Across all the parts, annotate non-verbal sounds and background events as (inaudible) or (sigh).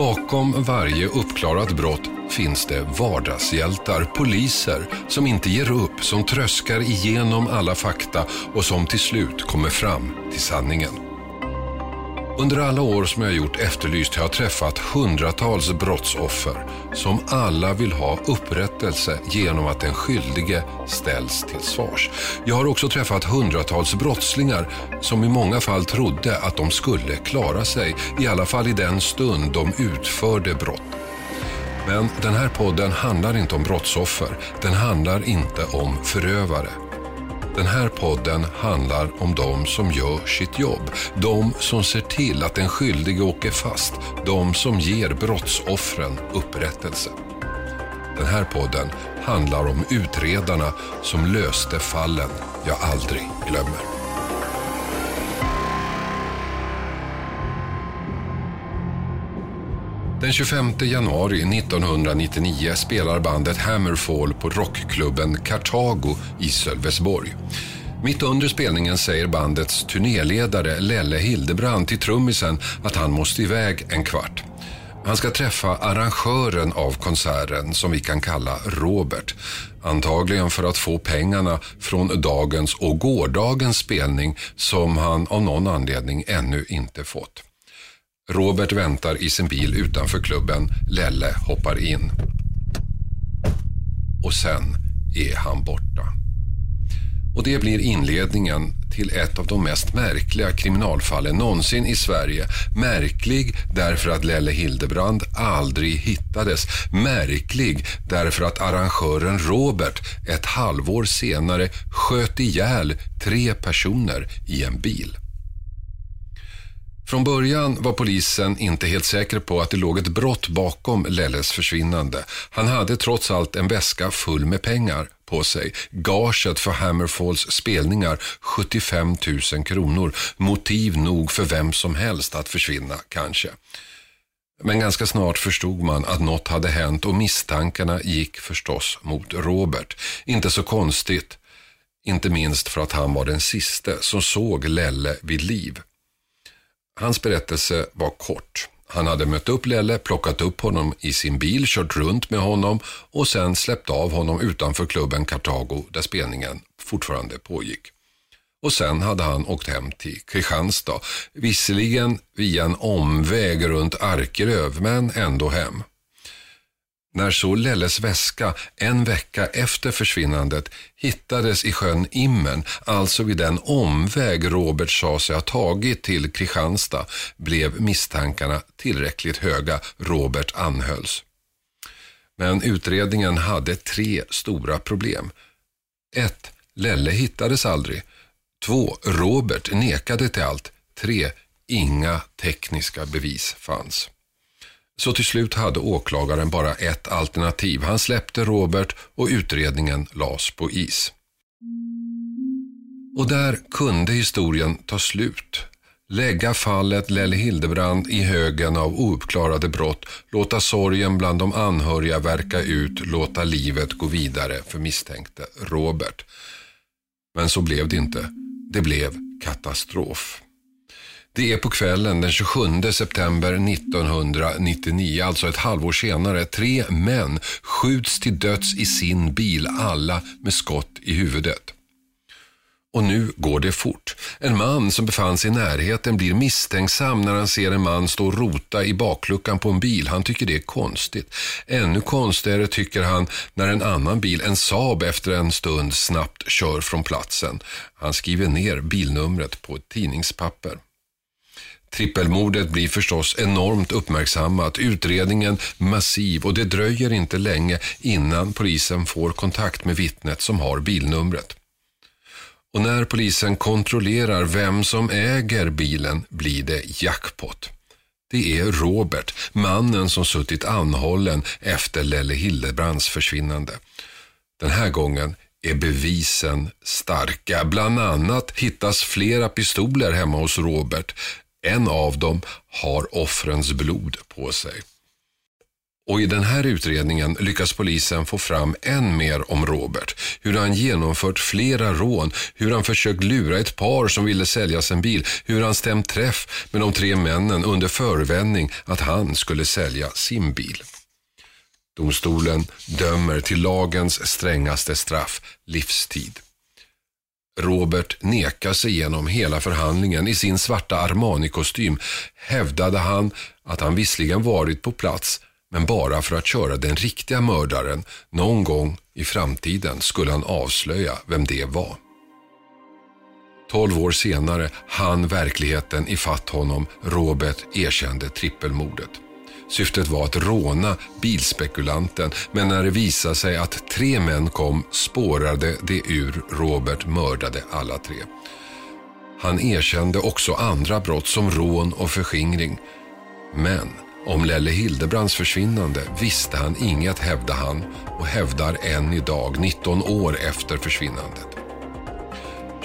Bakom varje uppklarat brott finns det vardagshjältar, poliser som inte ger upp, som tröskar igenom alla fakta och som till slut kommer fram till sanningen. Under alla år som jag gjort Efterlyst har jag träffat hundratals brottsoffer som alla vill ha upprättelse genom att den skyldige ställs till svars. Jag har också träffat hundratals brottslingar som i många fall trodde att de skulle klara sig, i alla fall i den stund de utförde brott. Men den här podden handlar inte om brottsoffer. Den handlar inte om förövare. Den här podden handlar om de som gör sitt jobb. De som ser till att den skyldige åker fast. De som ger brottsoffren upprättelse. Den här podden handlar om utredarna som löste fallen jag aldrig glömmer. Den 25 januari 1999 spelar bandet Hammerfall på rockklubben Kartago i Sölvesborg. Mitt under spelningen säger bandets turnéledare Lelle Hildebrand till trummisen att han måste iväg en kvart. Han ska träffa arrangören av konserten som vi kan kalla Robert. Antagligen för att få pengarna från dagens och gårdagens spelning som han av någon anledning ännu inte fått. Robert väntar i sin bil utanför klubben. Lelle hoppar in. Och sen är han borta. Och det blir inledningen till ett av de mest märkliga kriminalfallen någonsin i Sverige. Märklig därför att Lelle Hildebrand aldrig hittades. Märklig därför att arrangören Robert ett halvår senare sköt ihjäl tre personer i en bil. Från början var polisen inte helt säker på att det låg ett brott bakom Lelles försvinnande. Han hade trots allt en väska full med pengar på sig. Gaget för Hammerfalls spelningar 75 000 kronor. Motiv nog för vem som helst att försvinna, kanske. Men ganska snart förstod man att något hade hänt och misstankarna gick förstås mot Robert. Inte så konstigt, inte minst för att han var den siste som såg Lelle vid liv. Hans berättelse var kort. Han hade mött upp Lelle, plockat upp honom i sin bil, kört runt med honom och sen släppt av honom utanför klubben Kartago där spelningen fortfarande pågick. Och sen hade han åkt hem till Kristianstad, visserligen via en omväg runt Arkeröv, men ändå hem. När så Lelles väska en vecka efter försvinnandet hittades i sjön Immern, alltså vid den omväg Robert sa sig ha tagit till Kristianstad, blev misstankarna tillräckligt höga. Robert anhölls. Men utredningen hade tre stora problem. 1. Lelle hittades aldrig. 2. Robert nekade till allt. 3. Inga tekniska bevis fanns. Så till slut hade åklagaren bara ett alternativ. Han släppte Robert och utredningen lades på is. Och där kunde historien ta slut. Lägga fallet Lelle Hildebrand i högen av ouppklarade brott, låta sorgen bland de anhöriga verka ut, låta livet gå vidare för misstänkte Robert. Men så blev det inte. Det blev katastrof. Det är på kvällen den 27 september 1999, alltså ett halvår senare. Tre män skjuts till döds i sin bil, alla med skott i huvudet. Och nu går det fort. En man som befann sig i närheten blir misstänksam när han ser en man stå och rota i bakluckan på en bil. Han tycker det är konstigt. Ännu konstigare tycker han när en annan bil, en Saab, efter en stund snabbt kör från platsen. Han skriver ner bilnumret på ett tidningspapper. Trippelmordet blir förstås enormt uppmärksammat, utredningen massiv och det dröjer inte länge innan polisen får kontakt med vittnet som har bilnumret. Och när polisen kontrollerar vem som äger bilen blir det jackpot. Det är Robert, mannen som suttit anhållen efter Lelle Hildebrands försvinnande. Den här gången är bevisen starka. Bland annat hittas flera pistoler hemma hos Robert. En av dem har offrens blod på sig. Och i den här utredningen lyckas polisen få fram än mer om Robert. Hur han genomfört flera rån, hur han försökt lura ett par som ville sälja sin bil, hur han stämt träff med de tre männen under förevändning att han skulle sälja sin bil. Domstolen dömer till lagens strängaste straff, livstid. Robert nekar sig genom hela förhandlingen. I sin svarta Armani-kostym hävdade han att han visserligen varit på plats men bara för att köra den riktiga mördaren. Någon gång i framtiden skulle han avslöja vem det var. Tolv år senare hann verkligheten ifatt honom. Robert erkände trippelmordet. Syftet var att råna bilspekulanten men när det visade sig att tre män kom spårade det ur Robert mördade alla tre. Han erkände också andra brott som rån och förskingring. Men om Lelle Hildebrands försvinnande visste han inget hävdar han och hävdar än idag 19 år efter försvinnandet.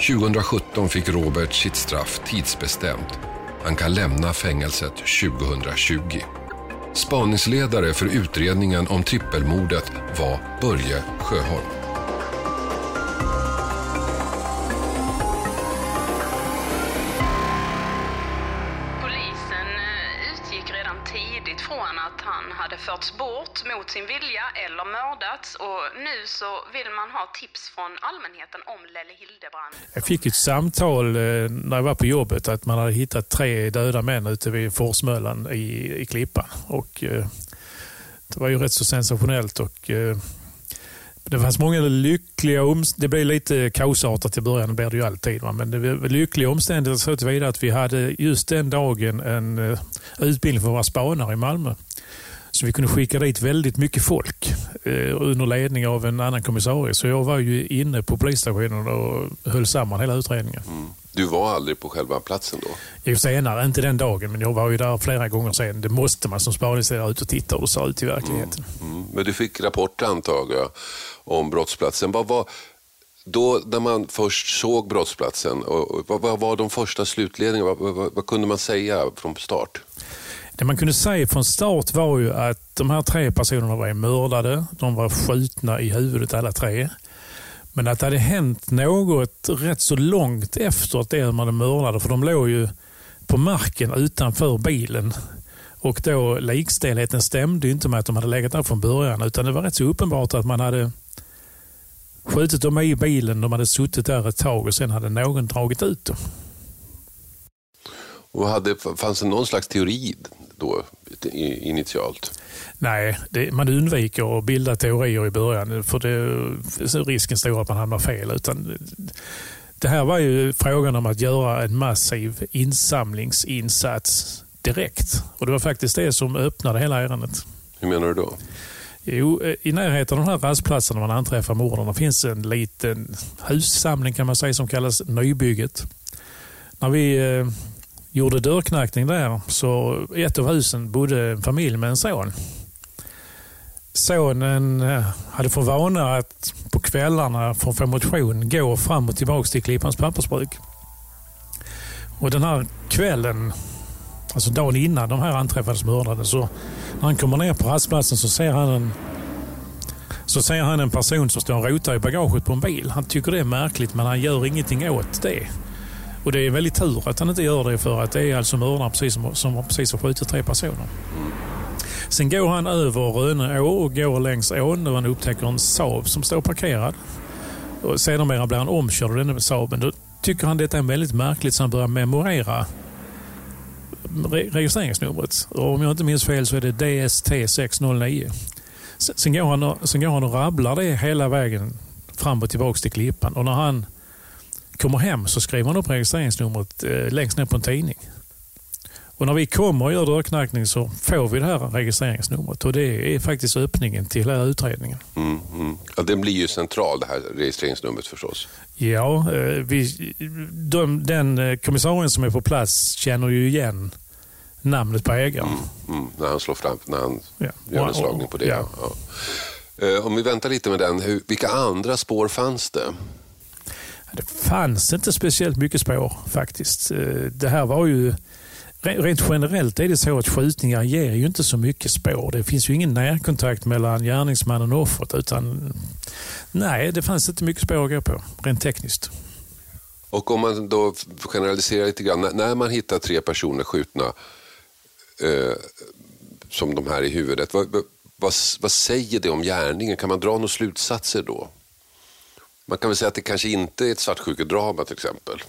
2017 fick Robert sitt straff tidsbestämt. Han kan lämna fängelset 2020. Spaningsledare för utredningen om trippelmordet var Börje Sjöholm. Tidigt från att han hade förts bort mot sin vilja eller mördats och nu så vill man ha tips från allmänheten om Lelle Hildebrand. Jag fick ett samtal eh, när jag var på jobbet att man hade hittat tre döda män ute vid Forsmöllan i, i Klippan. Och, eh, det var ju rätt så sensationellt och eh, det fanns många lyckliga omständigheter. Det blev lite kaosartat i början, det blir det ju alltid. Va? Men det var lyckliga omständigheter så tillvida att vi hade just den dagen en uh, utbildning för våra spanare i Malmö. Så vi kunde skicka dit väldigt mycket folk uh, under ledning av en annan kommissarie. Så jag var ju inne på polisstationen och höll samman hela utredningen. Mm. Du var aldrig på själva platsen då? Jo, senare. Inte den dagen, men jag var ju där flera gånger sen. Det måste man som spaningsledare ut och titta hur det ser ut i verkligheten. Mm. Mm. Men du fick rapporter antar jag om brottsplatsen. Vad var, då när man först såg brottsplatsen, och, vad, vad var de första slutledningarna? Vad, vad, vad, kunde man säga från start? Det man kunde säga från start var ju att de här tre personerna var mördade. De var skjutna i huvudet alla tre. Men att det hade hänt något rätt så långt efter att de hade mördade, för de låg ju på marken utanför bilen. Och då likstelheten stämde inte med att de hade legat där från början, utan det var rätt så uppenbart att man hade skjutit dem i bilen, de hade suttit där ett tag och sen hade någon dragit ut dem. Och hade, fanns det någon slags teori då initialt? Nej, det, man undviker att bilda teorier i början för det risken stor att man hamnar fel. Utan det här var ju frågan om att göra en massiv insamlingsinsats direkt. Och Det var faktiskt det som öppnade hela ärendet. Hur menar du då? Jo, I närheten av de här rastplatserna man anträffar morden finns en liten hussamling kan man säga som kallas Nybygget. När vi eh, gjorde dörrknackning där så i ett av husen bodde en familj med en son. Sonen eh, hade för vana att på kvällarna för att få motion gå fram och tillbaka till Klippans pappersbruk. Och den här kvällen, alltså dagen innan de här anträffades mördade, så när han kommer ner på rastplatsen så ser han en så ser han en person som står och rotar i bagaget på en bil. Han tycker det är märkligt men han gör ingenting åt det. Och Det är väldigt tur att han inte gör det för att det är alltså mördaren precis som, som precis har skjutit tre personer. Sen går han över Rönne å och går längs ån och han upptäcker en Saab som står parkerad. Och sedermera blir han omkörd av denna Saaben. Då tycker han detta är väldigt märkligt så han börjar memorera re registreringsnumret. Och om jag inte minns fel så är det DST 609. Sen går, han och, sen går han och rabblar det hela vägen fram och tillbaka till Klippan. Och när han kommer hem så skriver han upp registreringsnumret eh, längst ner på en tidning. Och när vi kommer och gör dörrknackning så får vi det här registreringsnumret och det är faktiskt öppningen till hela utredningen. Mm, mm. Ja, den blir ju central det här registreringsnumret förstås. Ja, eh, vi, de, den eh, kommissarien som är på plats känner ju igen namnet på ägaren. Mm, mm, när han slår fram, när han ja. gör en slagning på det. Ja. Ja. Om vi väntar lite med den, hur, vilka andra spår fanns det? Det fanns inte speciellt mycket spår faktiskt. Eh, det här var ju... Rent generellt är det så att skjutningar ger ju inte så mycket spår. Det finns ju ingen närkontakt mellan gärningsmannen och offret. Utan, nej, det fanns inte mycket spår att gå på, rent tekniskt. Och om man då generaliserar lite grann, när- man hittar tre personer skjutna eh, som de här i huvudet, vad, vad, vad säger det om gärningen? Kan man dra några slutsatser då? Man kan väl säga att det kanske inte är ett svartsjukedrama till exempel.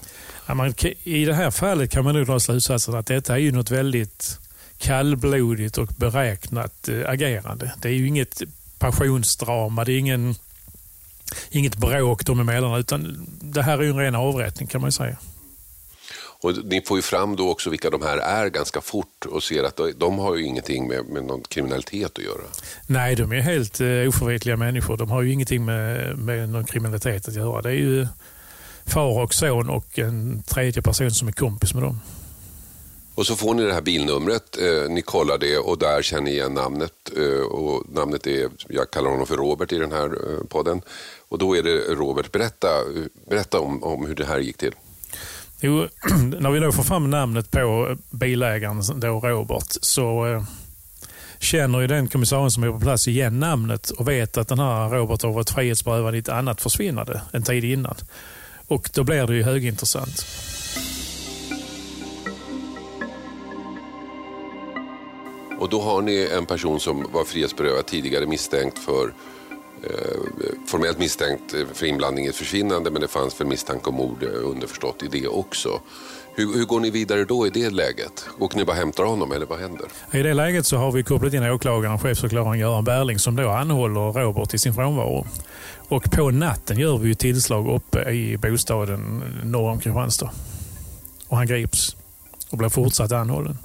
Ja, man, I det här fallet kan man nog dra slutsatsen att detta är ju något väldigt kallblodigt och beräknat eh, agerande. Det är ju inget passionsdrama, det är ingen, inget bråk dem emellan utan det här är ju en ren avrättning kan man ju säga. Och ni får ju fram då också vilka de här är ganska fort och ser att de, har ju ingenting med, med någon kriminalitet att göra. Nej, de är helt uh, oförvitliga människor. De har ju ingenting med, med någon kriminalitet att göra. Det är ju far och son och en tredje person som är kompis med dem. Och så får ni det här bilnumret, eh, ni kollar det och där känner ni igen namnet. Eh, och namnet är, jag kallar honom för Robert i den här eh, podden. Och då är det Robert, berätta, berätta om, om hur det här gick till. Jo, (clears throat) när vi då får fram namnet på bilägaren, då Robert, så eh, känner ju den kommissarien som är på plats igen namnet och vet att den här Robert har varit frihetsberövad i ett annat försvinnande en tid innan. Och då blir det ju högintressant. Och då har ni en person som var frihetsberövad tidigare misstänkt för Eh, formellt misstänkt för inblandning i ett försvinnande men det fanns väl misstanke om mord eh, underförstått i det också. Hur, hur går ni vidare då i det läget? Åker ni bara hämtar honom eller vad händer? I det läget så har vi kopplat in åklagaren, chefsåklagaren Göran Berling som då anhåller Robert i sin frånvaro. Och på natten gör vi ju tillslag uppe i bostaden norr om Kristianstad. Och han grips och blir fortsatt anhållen.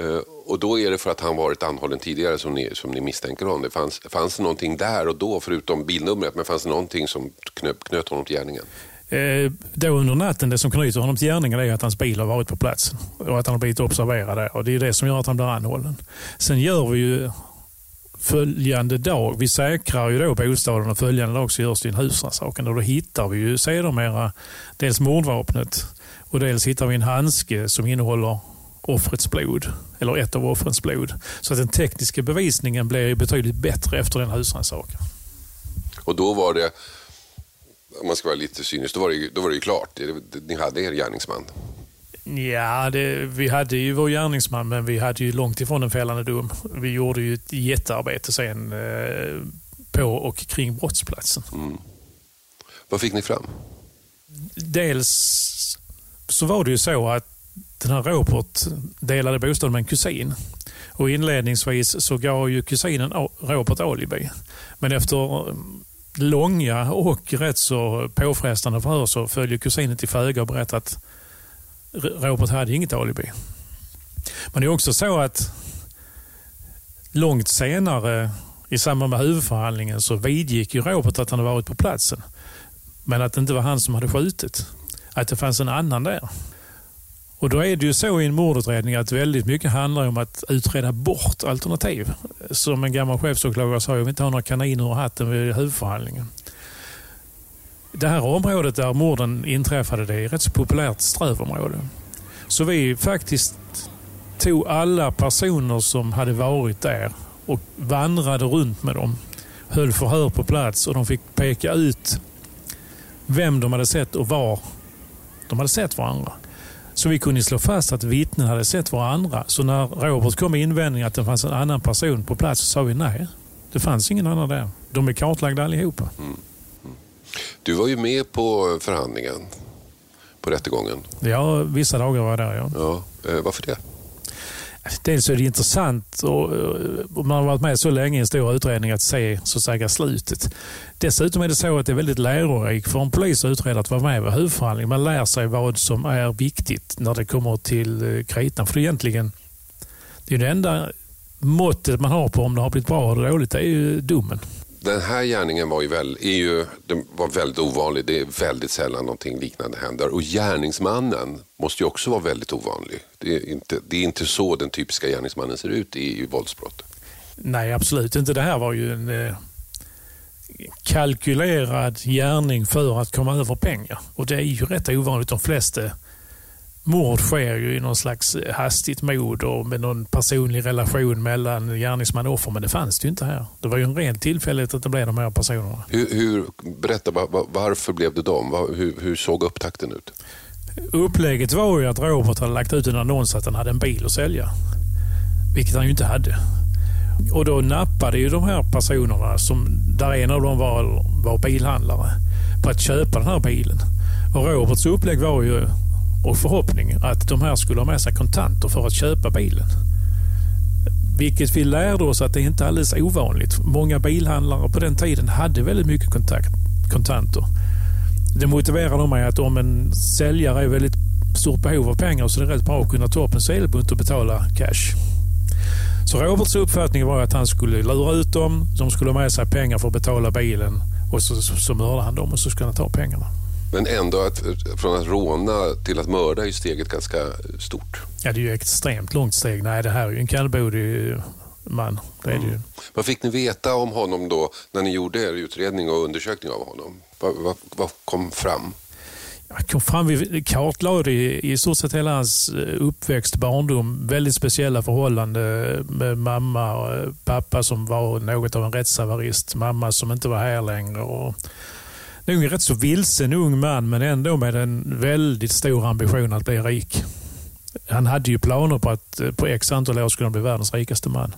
Eh, och då är det för att han varit anhållen tidigare som ni, som ni misstänker honom. Det fanns, fanns det någonting där och då, förutom bilnumret, men fanns det någonting som knöt, knöt honom till gärningen? Eh, då under natten, det som knyter honom till gärningen är att hans bil har varit på platsen och att han har blivit observerad där. Och det är det som gör att han blir anhållen. Sen gör vi ju följande dag, vi säkrar ju då bostaden och följande dag så görs det en husrannsakan och då hittar vi ju sedermera dels mordvapnet och dels hittar vi en handske som innehåller offrets blod, eller ett av offrens blod. Så att den tekniska bevisningen blir betydligt bättre efter den husrannsakan. Och då var det, om man ska vara lite cynisk, då var det, ju- då var det ju klart. Ni hade er gärningsman. Ja, det, vi hade ju vår gärningsman men vi hade ju långt ifrån en fällande dom. Vi gjorde ju ett jättearbete sen eh, på och kring brottsplatsen. Vad fick ni fram? Dels så var det ju så att den här Robert delade bostad med en kusin. Och inledningsvis så gav ju kusinen Robert alibi. Men efter mm, långa och rätt så påfrestande förhör så följde kusinen till föga och berättade att Robert hade inget alibi. Men det är också så att långt senare i samband med huvudförhandlingen så vidgick ju Robert att han hade varit på platsen. Men att det inte var han som hade skjutit. Att det fanns en annan där. Och då är det ju så i en mordutredning att väldigt mycket handlar om att utreda bort alternativ. Som en gammal chefsåklagare sa, jag vill inte ha några kaniner ur hatten vid huvudförhandlingen. Det här området där morden inträffade, det är ett rätt så populärt strövområde. Så vi faktiskt tog alla personer som hade varit där och vandrade runt med dem. Höll förhör på plats och de fick peka ut vem de hade sett och var de hade sett varandra. Så vi kunde slå fast att vittnen hade sett varandra. Så när Robert kom med invändningen att det fanns en annan person på plats så sa vi nej. Det fanns ingen annan där. De är kartlagda allihopa. Du var ju med på förhandlingen, på rättegången. Ja, vissa dagar var jag där ja. Ja, eh, varför det? Alltså, Dels är det intressant och, och man har varit med så länge i en stor utredning att se så att säga slutet. Dessutom är det så att det är väldigt lärorikt för en polis och utredare att vara med vid huvudförhandlingen. Man lär sig vad som är viktigt när det kommer till eh, kritan. För det är egentligen det, är det enda måttet man har på om det har blivit bra eller dåligt, det är ju domen. Den här gärningen var ju, väl, är ju, den var väldigt ovanlig. Det är väldigt sällan någonting liknande händer. Och gärningsmannen måste ju också vara väldigt ovanlig. Det är inte, det är inte så den typiska gärningsmannen ser ut i, i våldsbrott. Nej, absolut inte. Det här var ju en, eh, kalkylerad gärning för att komma över pengar. Och det är ju rätt ovanligt. De flesta mord sker ju i någon slags hastigt mod och med någon personlig relation mellan gärningsman och offer. Men det fanns det ju inte här. Det var ju en ren tillfällighet att det blev de här personerna. Hur, hur, berätta, var, varför blev det dem? Hur, hur såg upptakten ut? Upplägget var ju att Robert hade lagt ut en annons att han hade en bil att sälja. Vilket han ju inte hade. Och då nappade ju de här personerna, som, där en av dem var, var bilhandlare, på att köpa den här bilen. Och Roberts upplägg var ju, och förhoppning, att de här skulle ha med sig kontanter för att köpa bilen. Vilket vi lärde oss att det inte är alldeles ovanligt. Många bilhandlare på den tiden hade väldigt mycket kontakt, kontanter. Det motiverar mig att om en säljare är väldigt stort behov av pengar så är det rätt bra att kunna ta upp en sedelbunt och betala cash. Så Roberts uppfattning var att han skulle lura ut dem, de skulle ha med sig pengar för att betala bilen och så, så, så mördade han dem och så skulle han ta pengarna. Men ändå, att, från att råna till att mörda är steget ganska stort. Ja, det är ju extremt långt steg. Nej, det här är ju en kallblodig man. Det är det ju. Mm. Vad fick ni veta om honom då när ni gjorde er utredning och undersökning av honom? Vad, vad, vad kom fram? Jag kom fram, vi kartlade i, i stort sett hela hans eh, uppväxt, barndom, väldigt speciella förhållanden med mamma och pappa som var något av en rättshaverist, mamma som inte var här längre. Och nog en rätt så vilsen ung man men ändå med en väldigt stor ambition att bli rik. Han hade ju planer på att eh, på x antal år skulle han bli världens rikaste man.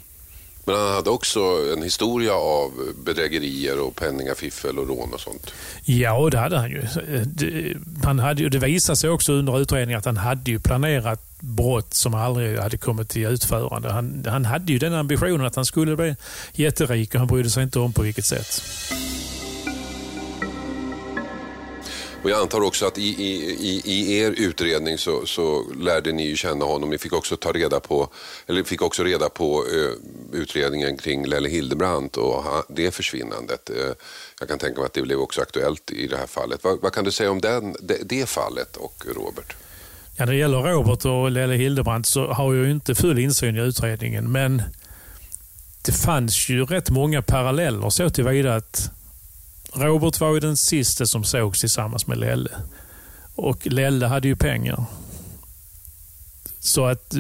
Men han hade också en historia av bedrägerier och penningafiffel och rån och sånt. Ja, det hade han ju. Det, han hade, det visade sig också under utredningen att han hade ju planerat brott som aldrig hade kommit till utförande. Han, han hade ju den ambitionen att han skulle bli jätterik och han brydde sig inte om på vilket sätt. Och jag antar också att i, i, i er utredning så, så, lärde ni känna honom. Ni fick också ta reda på, eller fick också reda på eh, utredningen kring Lelle Hildebrandt och det försvinnandet. Eh, jag kan tänka mig att det blev också aktuellt i det här fallet. Vad, vad kan du säga om den, det, det, fallet och Robert? Ja, när det gäller Robert och Lelle Hildebrandt så har jag inte full insyn i utredningen. Men det fanns ju rätt många paralleller så tillvida att Robert var ju den sista som sågs tillsammans med Lelle. Och Lelle hade ju pengar. Så att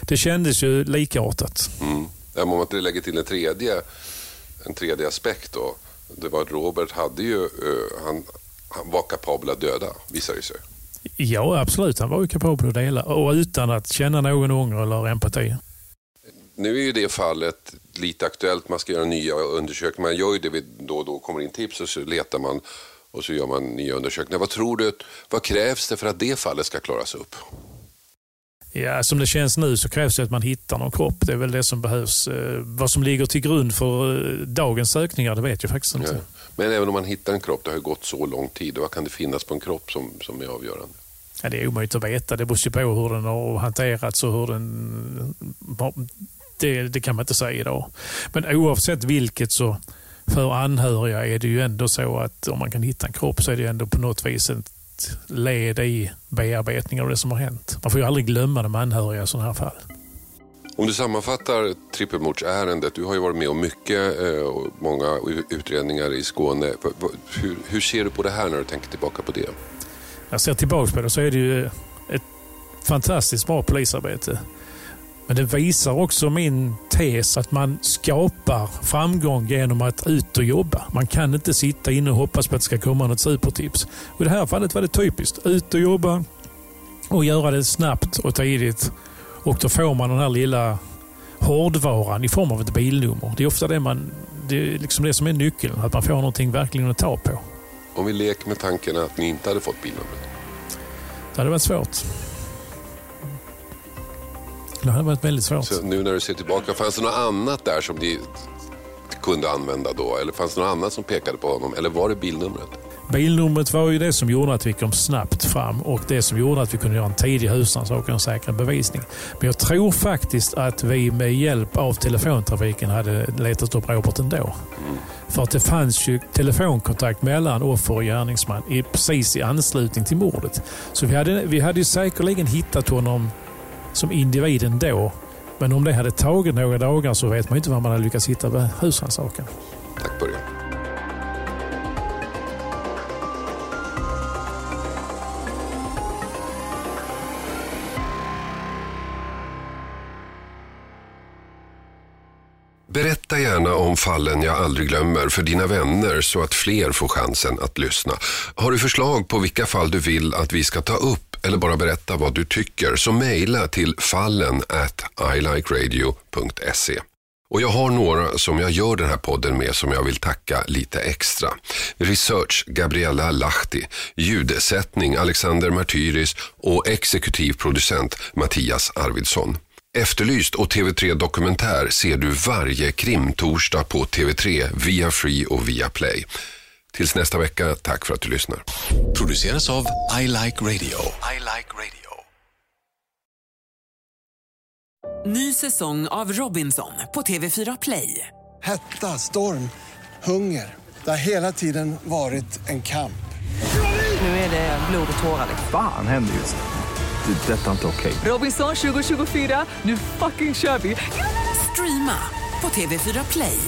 det kändes ju likartat. Mm. Om man inte lägger till en tredje, en tredje aspekt då. Det var att Robert hade ju, han, han var kapabel att döda, visar det sig. Ja, absolut. Han var ju kapabel att dela och utan att känna någon ånger eller empati. Nu är ju det fallet lite aktuellt. Man ska göra nya undersökningar. Man gör ju det då och då kommer in tips och så letar man och så gör man nya undersökningar. Vad tror du, vad krävs det för att det fallet ska klaras upp? Ja, som det känns nu så krävs det att man hittar någon kropp. Det är väl det som behövs. Eh, vad som ligger till grund för eh, dagens sökningar, det vet jag faktiskt inte. Ja. Men även om man hittar en kropp, det har ju gått så lång tid. Vad kan det finnas på en kropp som, som är avgörande? Ja, det är omöjligt att veta. Det beror på hur den har hanterats och hur den det, det kan man inte säga idag. Men oavsett vilket så för anhöriga är det ju ändå så att om man kan hitta en kropp så är det ändå på något vis ett led i bearbetningen av det som har hänt. Man får ju aldrig glömma de anhöriga i sådana här fall. Om du sammanfattar trippelmordsärendet, du har ju varit med om mycket eh, och många utredningar i Skåne. Hur, hur, ser du på det här när du tänker tillbaka på det? Jag ser tillbaka på det så är det ju ett fantastiskt bra polisarbete. Men det visar också min tes att man skapar framgång genom att ut och jobba. Man kan inte sitta inne och hoppas på att det ska komma något supertips. Och I det här fallet var det typiskt. Ut och jobba och göra det snabbt och tidigt. Och då får man den här lilla hårdvaran i form av ett bilnummer. Det är ofta det, man, det, är liksom det som är nyckeln. Att man får någonting verkligen att ta på. Om vi leker med tanken att ni inte hade fått bilnumret? Det hade varit svårt. Det hade varit väldigt svårt. Så nu när du ser tillbaka, fanns det något annat där som ni kunde använda då? Eller fanns det något annat som pekade på honom? Eller var det bilnumret? Bilnumret var ju det som gjorde att vi kom snabbt fram och det som gjorde att vi kunde göra en tidig husrannsakan och säkra bevisning. Men jag tror faktiskt att vi med hjälp av telefontrafiken hade letat upp Robert ändå. Mm. För att det fanns ju telefonkontakt mellan offer och gärningsman i, precis i anslutning till mordet. Så vi hade, vi hade ju säkerligen hittat honom som individen då. Men om det hade tagit några dagar så vet man inte var man hade lyckats hitta med husrannsakan. Tack Börje. Berätta gärna om fallen jag aldrig glömmer för dina vänner så att fler får chansen att lyssna. Har du förslag på vilka fall du vill att vi ska ta upp eller bara berätta vad du tycker så mejla till fallen at ilikeradio.se. Och jag har några som jag gör den här podden med som jag vill tacka lite extra. Research Gabriella Lahti, ljudsättning Alexander Martyris och exekutiv producent Mattias Arvidsson. Efterlyst och TV3 Dokumentär ser du varje krimtorsdag på TV3 via Free och via Play. Tills nästa vecka, tack för att du lyssnar. Produceras av I Like Radio. I like radio. Ny säsong av Robinson på TV4 Play. Hetta, storm, hunger. Det har hela tiden varit en kamp. Nu är det blod och tårar. Fan händer just nu. Det. är Detta är inte okej. Robinson 2024, nu fucking kör vi! Streama på TV4 Play.